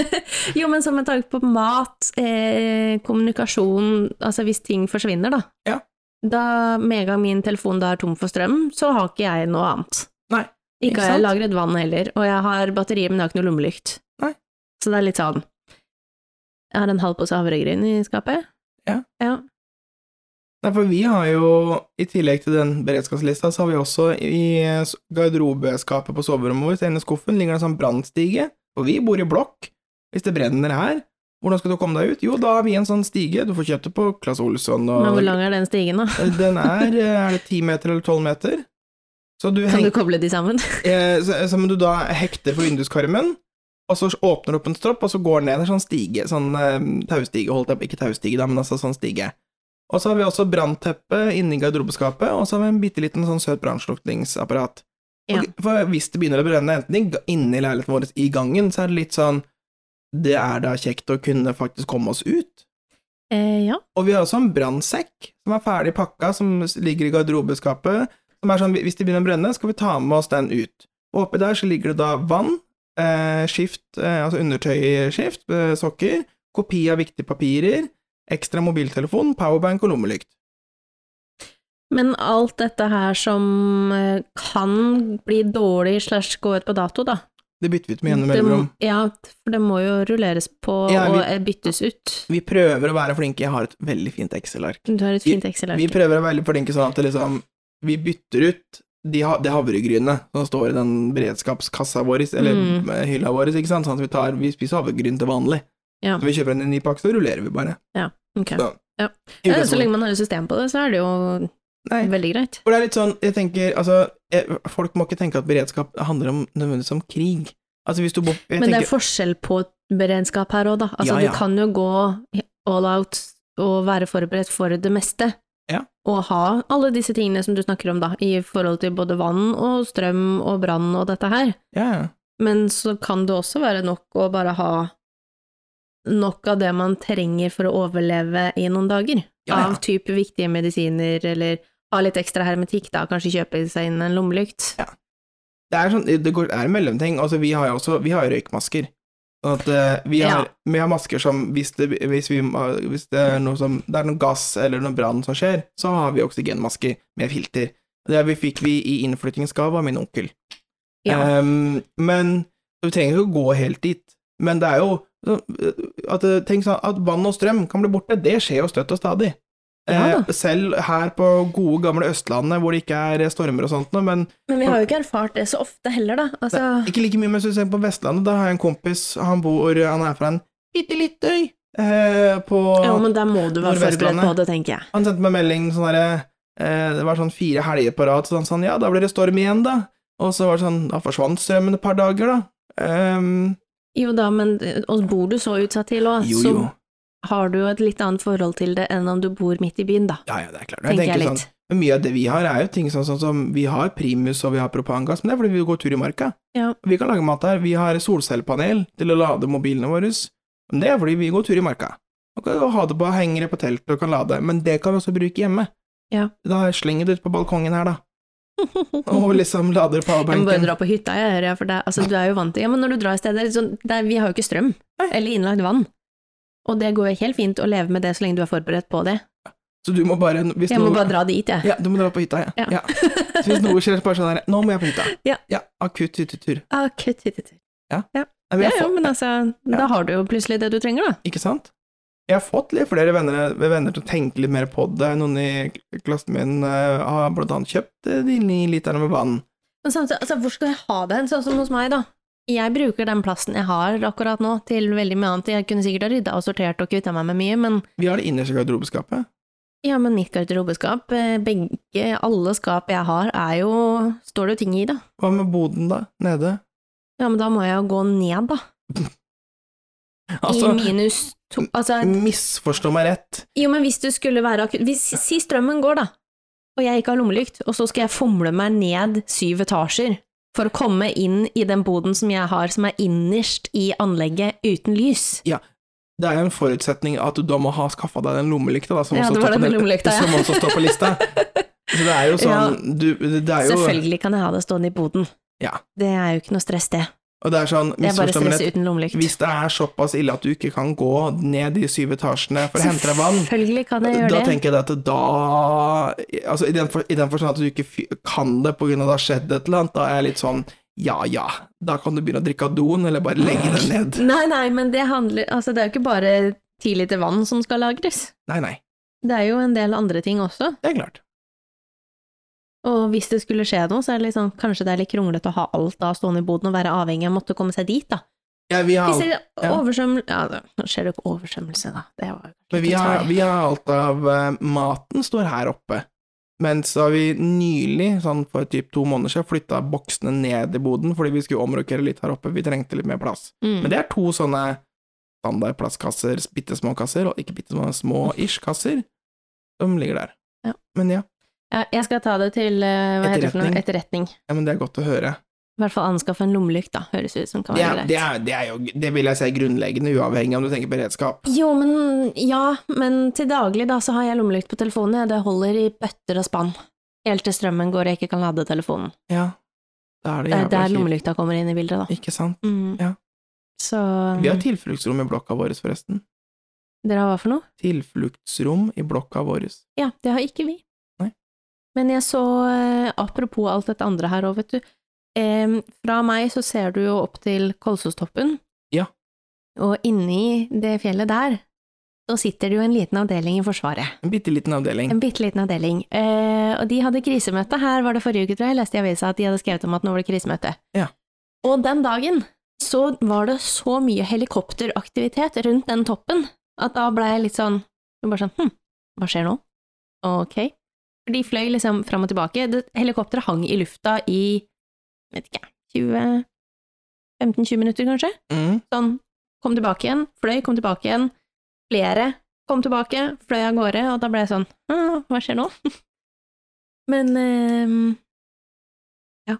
(laughs) jo, men som med tanke på mat, eh, kommunikasjon, altså hvis ting forsvinner, da. Ja. Da med en gang min telefon da er tom for strøm, så har ikke jeg noe annet. Nei, Ikke ikke har jeg lagret vann heller, og jeg har batterier, men jeg har ikke noe lommelykt. Nei. Så det er litt sånn Jeg har en halv pose havregryn i skapet. Ja. ja. Nei, for vi har jo, i tillegg til den beredskapslista, så har vi også i garderobeskapet på soverommet vårt, inne skuffen, ligger det en sånn brannstige. Og vi bor i blokk. Hvis det brenner her, hvordan skal du komme deg ut? Jo, da har vi en sånn stige. Du får kjøpt det på Claes Olsson og Men hvor lang er den stigen, da? Den er Er det ti meter eller tolv meter? Så du, Kan heng, du koble de sammen? (laughs) eh, så, som du da hekter for vinduskarmen, og så åpner du opp en stropp, og så går den ned en sånn stige, sånn eh, taustige, holdt jeg på, ikke taustige, da, men altså sånn stige. Og så har vi også brannteppe inni garderobeskapet, og så har vi en bitte liten sånn søt brannslukningsapparat. Ja. For hvis det begynner å brenne enten i inni leiligheten vår i gangen, så er det litt sånn Det er da kjekt å kunne faktisk komme oss ut. Eh, ja. Og vi har også en brannsekk som er ferdig pakka, som ligger i garderobeskapet. Som er sånn, hvis det begynner å brenne, skal vi ta med oss den ut. Og oppi der så ligger det da vann, eh, skift, eh, altså undertøyskift, eh, sokker, kopi av viktige papirer, ekstra mobiltelefon, powerbank og lommelykt. Men alt dette her som eh, kan bli dårlig slash gå ut på dato, da. Det bytter vi ut med gjennom mellomrom. Ja, for det må jo rulleres på Ja, vi- og eh, byttes ut. Vi prøver å være flinke, jeg har et veldig fint Excel-ark. Du har et fint Excel-ark. Vi prøver å være veldig flinke sånn at liksom Vi bytter ut de, det havregrynet som står i den beredskapskassa vår, eller Mm. eh, hylla vår, ikke sant, sånn at vi tar Vi spiser havregryn til vanlig. Ja. Så vi kjøper en ny pakke, så rullerer vi bare. Ok. Så, Ja. så lenge man har et system på det, så er det jo Nei, veldig greit. for det er litt sånn, jeg tenker, altså eh, Folk må ikke tenke at beredskap handler om nødvendigvis om krig. Altså hvis du bor Men det er forskjell på beredskap her òg, da. Altså, Ja, ja. du kan jo gå all out og være forberedt for det meste. Ja. Og ha alle disse tingene som du snakker om, da, i forhold til både vann og strøm og brann og dette her. ja, ja. Men så kan det også være nok å bare ha nok av det man trenger for å overleve i noen dager. Ja, ja. Av type viktige medisiner, eller ha litt ekstra hermetikk, da, kanskje kjøpe seg inn en lommelykt. Det er sånn, det går, er en mellomting. Altså, vi har jo også vi har røykmasker. At uh, vi, har, vi har masker som hvis det, hvis, vi, hvis det er noe som Det er noe gass eller noe brann som skjer, så har vi oksygenmasker med filter. Det vi fikk vi i innflyttingsgave av min onkel. Ja. Ehm, men du trenger ikke å gå helt dit. Men det er jo at, eh, Tenk sånn at vann og strøm kan bli borte, det skjer jo støtt og stadig. Ja. Eh, selv her på gode, gamle Østlandet, hvor det ikke er stormer og sånt noe, men Men vi har jo ikke erfart det så ofte heller, da. Altså, Nei, ikke like mye, men hvis du ser på Vestlandet, da har jeg en kompis, han bor, han er fra en bitte liten øy, eh, på Ja, men der må du være forberedt på det, tenker jeg. Han sendte meg melding sånn derre eh, Det var sånn fire helger på rad, så han sa ja, da blir det storm igjen, da. Og så var det sånn, da forsvant strømmen et par dager, da. Ehm, Jo da, men og bor du så utsatt til òg, så har du jo et litt annet forhold til det enn om du bor midt i byen, da. Ja, ja, det er klart. Tenker jeg sånn, litt. men mye av det vi har, er jo ting sånn, sånn som Vi har primus og vi har propangass, men det er fordi vi går tur i marka. Ja. Vi kan lage mat der. Vi har solcellepanel til å lade mobilene våre, men det er fordi vi går tur i marka. Og kan ha det på hengere på teltet og kan lade, men det kan vi også bruke hjemme. Ja. Da slenger du det ut på balkongen her, da. Og liksom lader Jeg må bare dra på hytta, jeg hører, for det, altså, du er jo vant til Ja, men når du drar i sted, det er sånn, det er, vi har jo ikke strøm, Nei. eller innlagt vann. Og det går jo helt fint å leve med det så lenge du er forberedt på det. Så du må bare Jeg må noe- bare dra dit, jeg. Ja, du må dra på hytta, ja. Ja. ja. Så hvis noe skjer, så bare sånn der Nå må jeg på hytta. Ja. akutt hyttetur. Akutt hyttetur. Ja. Ja, ja, men altså, da har du jo plutselig det du trenger, da. Ikke sant? Jeg har fått litt flere venner, venner til å tenke litt mer på det. Noen i klassen min eh, har blant annet kjøpt eh, de ni literne med vann. Men samtidig, altså, hvor skal jeg ha det hen, sånn som hos meg, da? Jeg bruker den plassen jeg har akkurat nå, til veldig mye annet. Jeg kunne sikkert ha rydda og sortert og kvitta meg med mye, men Vi har det innerste garderobeskapet. ja, men mitt garderobeskap, eh, begge, alle skap jeg har, er jo Står det jo ting i, da. Hva med boden, da? Nede? Ja, men da må jeg jo gå ned, da. (laughs) Altså, I minus to Altså, misforstå meg rett. jo, men hvis du skulle være akutt Si strømmen går, da, og jeg ikke har lommelykt, og så skal jeg fomle meg ned syv etasjer for å komme inn i den boden som jeg har, som er innerst i anlegget, uten lys. Ja, Det er jo en forutsetning at du da må ha skaffa deg den lommelykta, da, som, Ja, også står på lommelykta, ja. som også står på lista. (laughs) Så det er jo sånn du, Det er jo Selvfølgelig kan jeg ha det stående i boden. Ja. Det er jo ikke noe stress, det. Og det er sånn, Det er bare stress uten lommelykt. hvis det er såpass ille at du ikke kan gå ned de syv etasjene for å hente deg vann, Selvfølgelig kan jeg gjøre da det. tenker jeg at da Altså, i den, for, i den forstand at du ikke kan det på grunn av det har skjedd et eller annet, da er jeg litt sånn ja ja, da kan du begynne å drikke av doen, eller bare legge den ned. Nei, nei, men det handler Altså, det er jo ikke bare ti liter vann som skal lagres. Nei, nei, Det er jo en del andre ting også. det er klart. Og hvis det skulle skje noe, så er det sånn Kanskje det er litt kronglete å ha alt da stående i boden og være avhengig av å måtte komme seg dit, da. Ja, vi har, Hvis det er oversvømmelse Ja, ja, nå skjer det jo ikke oversvømmelse, da. Det var men vi har, vi har alt av uh, maten står her oppe. Men så har vi nylig, sånn for typ to måneder siden, flytta boksene ned i boden fordi vi skulle omrokere litt her oppe, vi trengte litt mer plass. Mm. Men det er to sånne standard plastkasser, bitte små kasser, og ikke bitte små, små-ish kasser, som ligger der. Ja. Men Ja, jeg skal ta det til eh, heter det? Etterretning. etterretning. ja, men det er godt å høre. I hvert fall anskaffe en lommelykt, da. Høres ut som kan være greit. det, er, det er jo, det vil jeg si er grunnleggende, uavhengig om du tenker beredskap. Jo, men ja, men til daglig da, så har jeg lommelykt på telefonen, Ja, Det holder i bøtter og spann. Helt til strømmen går og jeg ikke kan lade telefonen. Ja, da er det Det er der lommelykta kommer inn i bildet, da. Ikke sant? Mm. Ja. Så Vi har tilfluktsrom i blokka vår, forresten. Dere har hva for noe? Tilfluktsrom i blokka vår. Ja, det har ikke vi. Men jeg så, eh, apropos alt dette andre her òg, vet du. Eh, fra meg så ser du jo opp til Kolsostoppen. Ja. Og inni det fjellet der, så sitter det jo en liten avdeling i Forsvaret. En bitte liten avdeling. En bitte liten avdeling. Eh, og de hadde krisemøte. Her var det forrige uke, tror jeg. Jeg leste i avisa at de hadde skrevet om at nå var det krisemøte. Ja. Og den dagen så var det så mye helikopteraktivitet rundt den toppen at da ble jeg litt sånn bare sånn Hm, hva skjer nå? Ok. De fløy liksom fram og tilbake. Helikopteret hang i lufta i, vet ikke, 20 15-20 minutter, kanskje? Mm. Sånn, kom tilbake igjen, fløy, kom tilbake igjen. Flere kom tilbake, fløy av gårde, og da ble jeg sånn Hva skjer nå? (laughs) Men ehm, ja.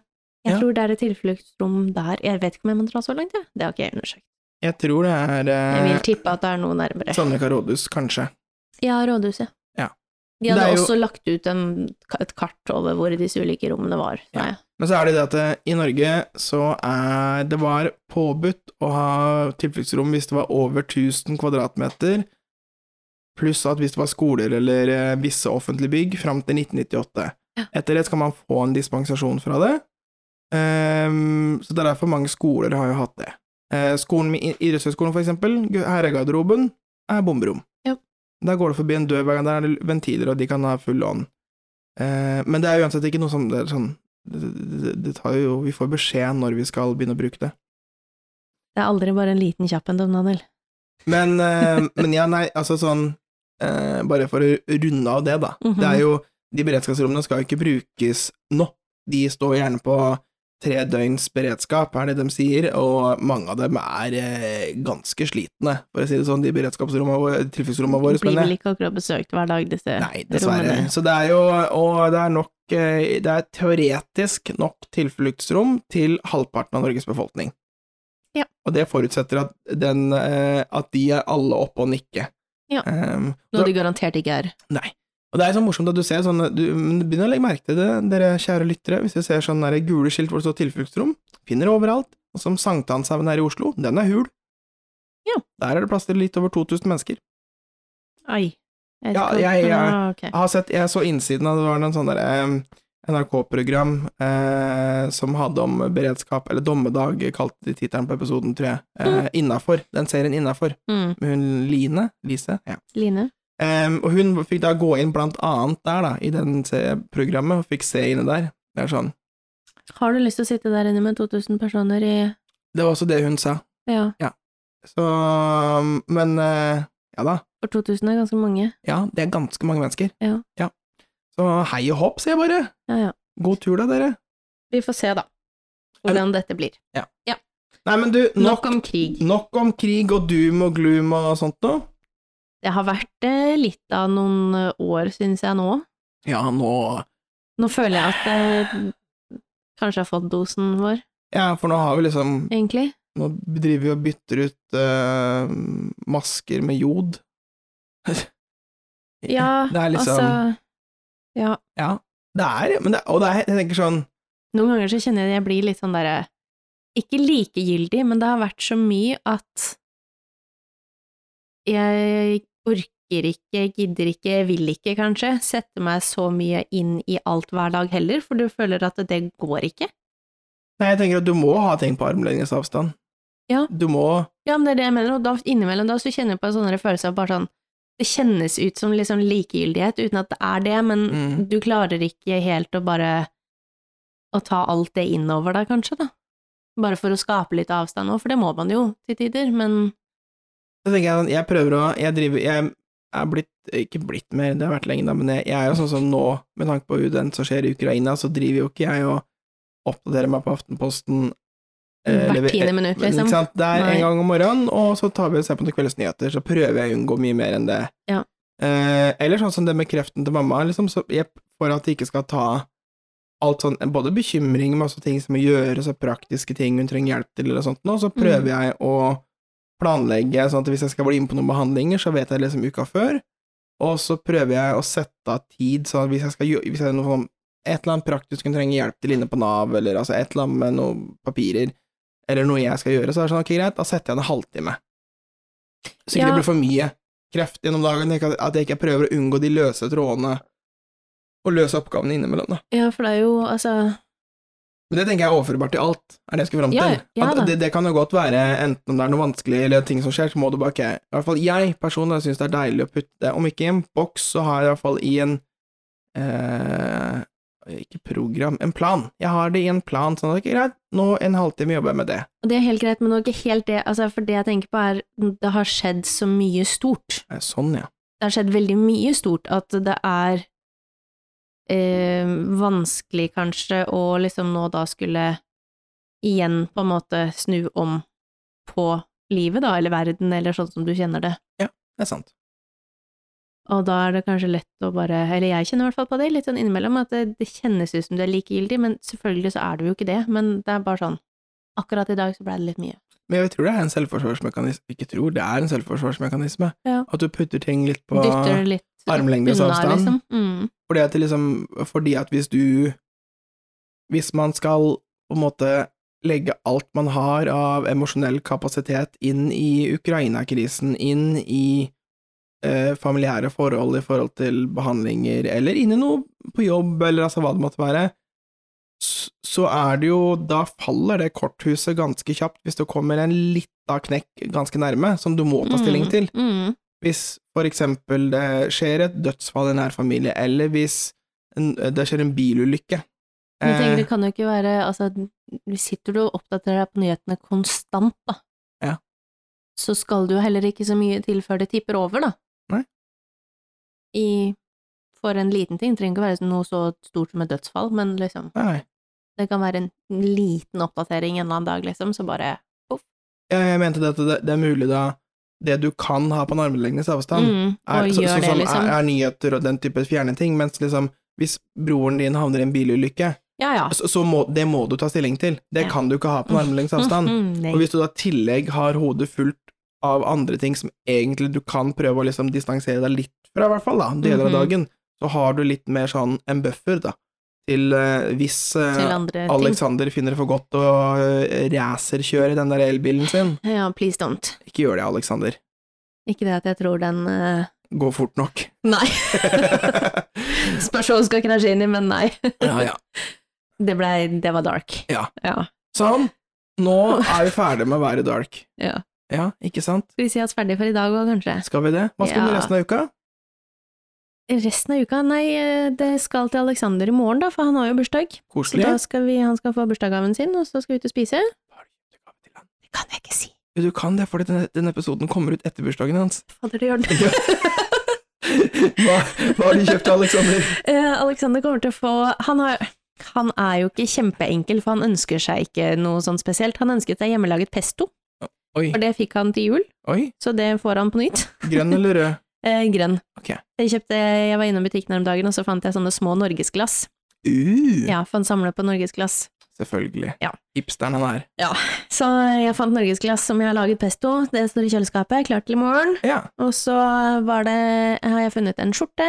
Jeg Ja. tror det er et tilfluktsrom der. Jeg vet ikke om jeg må dra så langt, jeg. Det har ikke jeg undersøkt. Jeg tror det er Jeg vil eh, tippe at det er noe nærmere. Sandvika rådhus, kanskje. Ja, rådhuset. De hadde jo- også lagt ut en, et kart over hvor disse ulike rommene var. Ja. Men så er det det at eh, i Norge så er det var påbudt å ha tilfluktsrom hvis det var over 1000 kvadratmeter, pluss at hvis det var skoler eller eh, visse offentlige bygg, fram til 1998. Ja. Etter det skal man få en dispensasjon fra det. um, så det er derfor mange skoler har jo hatt det. Uh, skolen idrettshøyskolen, for eksempel, herregarderoben, er bomberom. Der går det forbi en dør hver gang, der er det ventiler, og de kan ha full ånd. Eh, men det er uansett ikke noe som det er sånn det, det, det tar jo Vi får beskjed når vi skal begynne å bruke det. Det er aldri bare en liten kjapp en, Daniel. Men, eh, men ja, nei, altså sånn eh, Bare for å runde av det, da. Mhm. Det er jo De beredskapsrommene skal jo ikke brukes nå. De står gjerne på tre døgns beredskap, er det de sier, og mange av dem er eh, ganske slitne, for å si det sånn, de beredskapsrommene våre, tilfluktsrommene våre. Blir vel ikke akkurat besøkt hver dag, disse Nei, dessverre. rommene. Så det er jo, og det er nok, eh, det er teoretisk nok tilfluktsrom til halvparten av Norges befolkning. Ja. Og det forutsetter at, den, eh, at de er alle oppe og nikke. Ja. Um, Noe de garantert ikke er. Nei. Og det er så morsomt at du ser sånn du, du begynner å legge merke til det, dere kjære lyttere, hvis du ser sånne der gule skilt hvor det står tilfluktsrom, finner det overalt, og som Sankthanshaugen her i Oslo, den er hul. Ja. Der er det plass til litt over 2000 mennesker. Ai. vet Ja, ikke jeg- jeg- Ah. Jeg har sett, jeg så innsiden av det var en sånn der eh, NRK-program eh, som hadde om beredskap, eller dommedag, kalte de tittelen på episoden, tror jeg. Eh, Innafor. Den serien Innafor, Mm. med hun Line, Lise, ja. Line? Em, og hun fikk da gå inn blant annet der, da, i den programmet, og fikk se inne der. Det er sånn. Har du lyst til å sitte der inne med 2000 personer i Det var også det hun sa. Ja, Så Men uh, ja da. for 2000 er ganske mange. Ja, det er ganske mange mennesker. Ja. Så hei og hopp, sier jeg bare. Ja, ja. God tur da, dere. Vi får se, da, hvordan dette blir. Nei, men du, nok, Nok om krig. nok om krig og doom og gloom og sånt noe. Det har vært eh, litt av noen eh, år, synes jeg nå. Ja, nå Nå føler jeg at jeg kanskje har fått dosen vår, Ja, for nå har vi liksom egentlig. Nå driver vi og bytter ut uh, masker med jod. (laughs) Ja, det er liksom altså Ja. Ja, det er men det, Og det er, jeg tenker sånn Noen ganger så kjenner jeg at jeg blir litt sånn derre Ikke likegyldig, men det har vært så mye at jeg orker ikke, gidder ikke, vil ikke, kanskje, sette meg så mye inn i alt hver dag heller, for du føler at det går ikke. Nei, jeg tenker at du må ha ting på armlengdes avstand. Ja. Du må Ja, men det er det jeg mener, og da innimellom da så kjenner jeg på en sånn følelse av bare sånn Det kjennes ut som liksom likegyldighet, uten at det er det, men Mm. du klarer ikke helt å bare å ta alt det innover deg, kanskje, da. Bare for å skape litt avstand òg, for det må man jo til tider, men Så tenker jeg sånn, jeg prøver å Jeg driver Jeg er blitt Ikke blitt mer, det har vært lenge, da, men jeg, jeg er jo sånn som nå, med tanke på den som skjer i Ukraina, så driver jo ikke jeg og oppdaterer meg på Aftenposten eh, hvert tiende minutt, liksom. Ikke sant? Det er en gang om morgenen, og så tar vi og ser på noen kveldsnyheter, så prøver jeg å unngå mye mer enn det. Ja. Eh, eller sånn som det med kreften til mamma, liksom, så jeg, for at de ikke skal ta alt sånn, både bekymring, masse ting som må gjøres, og praktiske ting hun trenger hjelp til, eller sånt nå, så prøver Mm. jeg å planlegge, sånn at hvis jeg skal bli inn på noen behandlinger, så vet jeg liksom uka før, og så prøver jeg å sette av tid, så hvis jeg skal hvis jeg noe sånn, et eller annet praktisk hun trenger hjelp til inne på Nav, eller altså et eller annet med noen papirer, eller noe jeg skal gjøre, så er det sånn, ok, greit, da setter jeg en halvtime. Så ikke Ja. det blir for mye kreft gjennom dagen, at- at jeg ikke prøver å unngå de løse trådene, og løse oppgavene innimellom, da. Ja, for det er jo, altså Men det tenker jeg er overførbart til alt, er det jeg skal fram til. Ja, ja det, det kan jo godt være, enten om det er noe vanskelig eller ting som skjer, så må du bare ikke I hvert fall jeg personlig syns det er deilig å putte, om ikke i en boks, så har jeg i hvert fall i en eh, Ikke program, en plan. Jeg har det i en plan, sånn at det er greit, nå en halvtime jobber jeg med det. Og det er helt greit, men det er ikke helt det, altså, for det jeg tenker på er, det har skjedd så mye stort. Eh, Sånn, ja. det har skjedd veldig mye stort, at det er eh, vanskelig kanskje å liksom nå da skulle igjen på en måte snu om på livet, da, eller verden, eller sånn som du kjenner det. Ja, Det er sant. Og da er det kanskje lett å bare, eller jeg kjenner i hvert fall på det, litt sånn innimellom, at det, det kjennes ut som du er likegyldig, men selvfølgelig så er du jo ikke det, men det er bare sånn, akkurat i dag så ble det litt mye. Men jeg tror det er en selvforsvarsmekanisme Ikke tror, det er en selvforsvarsmekanisme. Ja. At du putter ting litt på Dytter litt armlengdes avstand. liksom. Mm. Fordi at, liksom, fordi at hvis du Hvis man skal på en måte legge alt man har av emosjonell kapasitet inn i Ukraina-krisen, inn i eh, familiære forhold i forhold til behandlinger, eller inn i noe på jobb, eller altså hva det måtte være, så, så er det jo Da faller det korthuset ganske kjapt hvis det kommer en lita knekk ganske nærme, som du må ta stilling til. Mm. Mm. Hvis for eksempel det skjer et dødsfall i nær familie, eller hvis en, det skjer en bilulykke. Men jeg tenker Eh, det kan jo ikke være Altså, du sitter du og oppdaterer deg på nyhetene konstant, da. Ja. Så skal du jo heller ikke så mye til før det tipper over, da. Nei. I For en liten ting, det trenger ikke være noe så stort som et dødsfall, men liksom, nei, det kan være en liten oppdatering en eller annen dag, liksom, så bare Ja, jeg mente det at det, det er mulig da Det du kan ha på en armlengdes avstand, mm, er, så, så, som liksom. er, er nyheter og den type fjerne ting, mens liksom hvis broren din havner i en bilulykke, Ja, ja. så, så må, det må du ta stilling til. Det Ja. kan du ikke ha på en armlengdes avstand. Mm, nei. Og hvis du da i tillegg har hodet fullt av andre ting som egentlig du kan prøve å liksom distansere deg litt fra, i hvert fall, da, deler av Mhm. dagen, så har du litt mer sånn en buffer, da, til uh, hvis uh, Til andre ting. Alexander finner det for godt å uh, racerkjøre den der elbilen sin. (laughs) Ja, please don't. Ikke gjør det, Alexander. Ikke det at jeg tror den uh... Går fort nok. (laughs) Nei. (laughs) Spørs hva hun skal krasje inn i, men nei. ja, ja. Det blei Det var dark. Ja. ja. Sånn, nå er vi ferdige med å være dark. ja. Ja, ikke sant? Skal vi si oss ferdige for i dag òg, kanskje? Skal vi det? Hva skal vi Ja. resten av uka? Resten av uka? Nei, eh, det skal til Alexander i morgen, da, for han har jo bursdag. Så da skal vi, han skal få bursdagsgaven sin, og så skal vi ut og spise. Det kan jeg ikke si. Jo, Du kan det, fordi denne, denne episoden kommer ut etter bursdagen hans. Fader, det gjør den. (laughs) hva, hva har du kjøpt, Alexander? Eh, Alexander kommer til å få han, har, han er jo ikke kjempeenkel, for han ønsker seg ikke noe sånn spesielt. Han ønsket seg hjemmelaget pesto, Oi, for det fikk han til jul, oi. så det får han på nytt. Grønn eller rød? Eh, grønn. Okay. Jeg, kjøpte, jeg var innom butikken her om dagen, og så fant jeg sånne små norgesglass. Uh, Ja, for han samler på norgesglass. Selvfølgelig. Ja. Hipsteren han er. Ja. Så jeg fant norgesglass som jeg har laget pesto, det står i kjøleskapet, klart til i morgen. Ja. Og så var det, har jeg funnet en skjorte,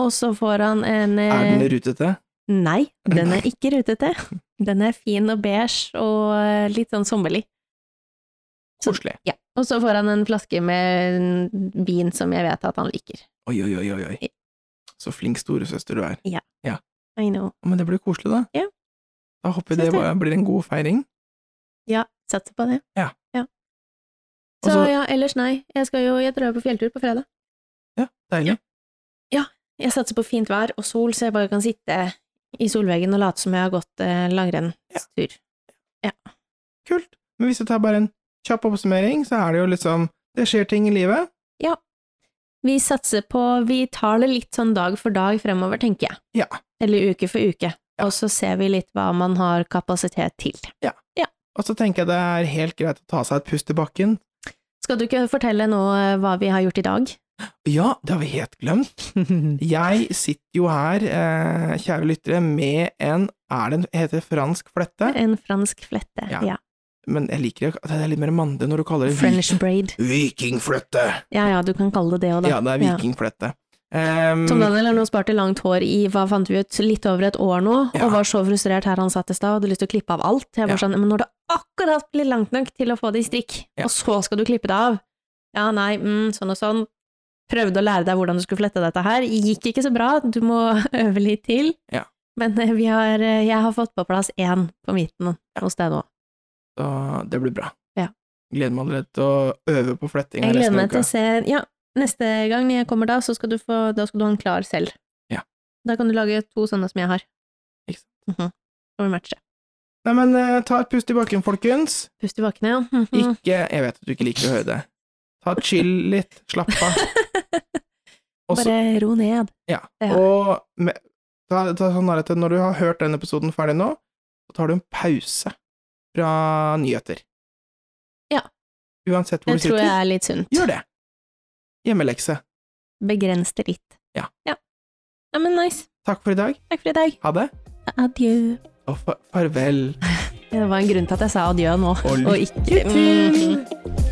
og så får han en eh, Er den rutete? Nei, den er (laughs) ikke rutete. Den er fin og beige og eh, litt sånn sommerlig. Koselig. Ja. Og så får han en flaske med vin som jeg vet at han liker. Oi, oi, oi, oi. Så flink storesøster du er. Ja. I know. Men det blir koselig, da. Ja. Da håper vi det det. blir en god feiring. Ja, satser på det. Ja. ja. Så så- ja, ellers nei. Jeg skal jo, jeg drar på fjelltur på fredag. Ja, deilig. Ja, Jeg satser på fint vær og sol, så jeg bare kan sitte i solveggen og late som jeg har gått eh, langrennstur. Kult. Men hvis du tar bare en kjapp oppsummering, så er det jo liksom Det skjer ting i livet. Ja. Vi satser på Vi tar det litt sånn dag for dag fremover, tenker jeg. Ja. Eller uke for uke. Ja. Og så ser vi litt hva man har kapasitet til. Ja, Og så tenker jeg det er helt greit å ta seg et pust i bakken. Skal du ikke fortelle nå eh, hva vi har gjort i dag? Ja, det har vi helt glemt. (laughs) Jeg sitter jo her, eh, kjære lyttere, med en Er det en heter fransk flette? En fransk flette. Ja. Ja. Men jeg liker det, Det er litt mer mandig når du kaller det French braid. vik vikingflette. Ja ja, du kan kalle det det òg, da. Ja, det er vikingflette. Um, Tom Daniel har nå spart til langt hår i hva fant vi ut, litt over et år nå, Ja. og var så frustrert her han satt i stad, hadde lyst til å klippe av alt. Jeg var Ja. sånn, men når det akkurat blir langt nok til å få det i strikk, Ja. og så skal du klippe det av Ja, nei, mm, sånn og sånn. Prøvde å lære deg hvordan du skulle flette dette her, gikk ikke så bra, du må (laughs) øve litt til. Ja. Men eh, vi har, eh, jeg har fått på plass én på midten hos deg nå. Så det blir bra. Ja. Gleder meg allerede til å øve på flettinga Jeg resten av uka. se Ja, neste gang jeg kommer da, så skal du få Da skal du ha den klar selv. Ja. Da kan du lage to sånne som jeg har. Ikke sant. Mm -hmm. vi matche. Nei, men uh, ta et pust i bakken, folkens. Pust i bakken, ja. Mhm. Ikke Jeg vet at du ikke liker å høre det. Ta chill litt, slapp av. (laughs) Også, Bare ro ned. Ja. Ja. Og med, ta, ta sånn at når du har hørt den episoden ferdig nå, så tar du en pause fra nyheter. Ja. Uansett hvor Det du tror jeg er litt sunt. Gjør det. Hjemmelekse. Begrens det litt. Ja. ja. Ja, men nice. Takk for i dag. Takk for i dag. Ha det. Adjø. Og fa farvel. (laughs) Det var en grunn til at jeg sa adjø nå, Og og ikke til! Mhm.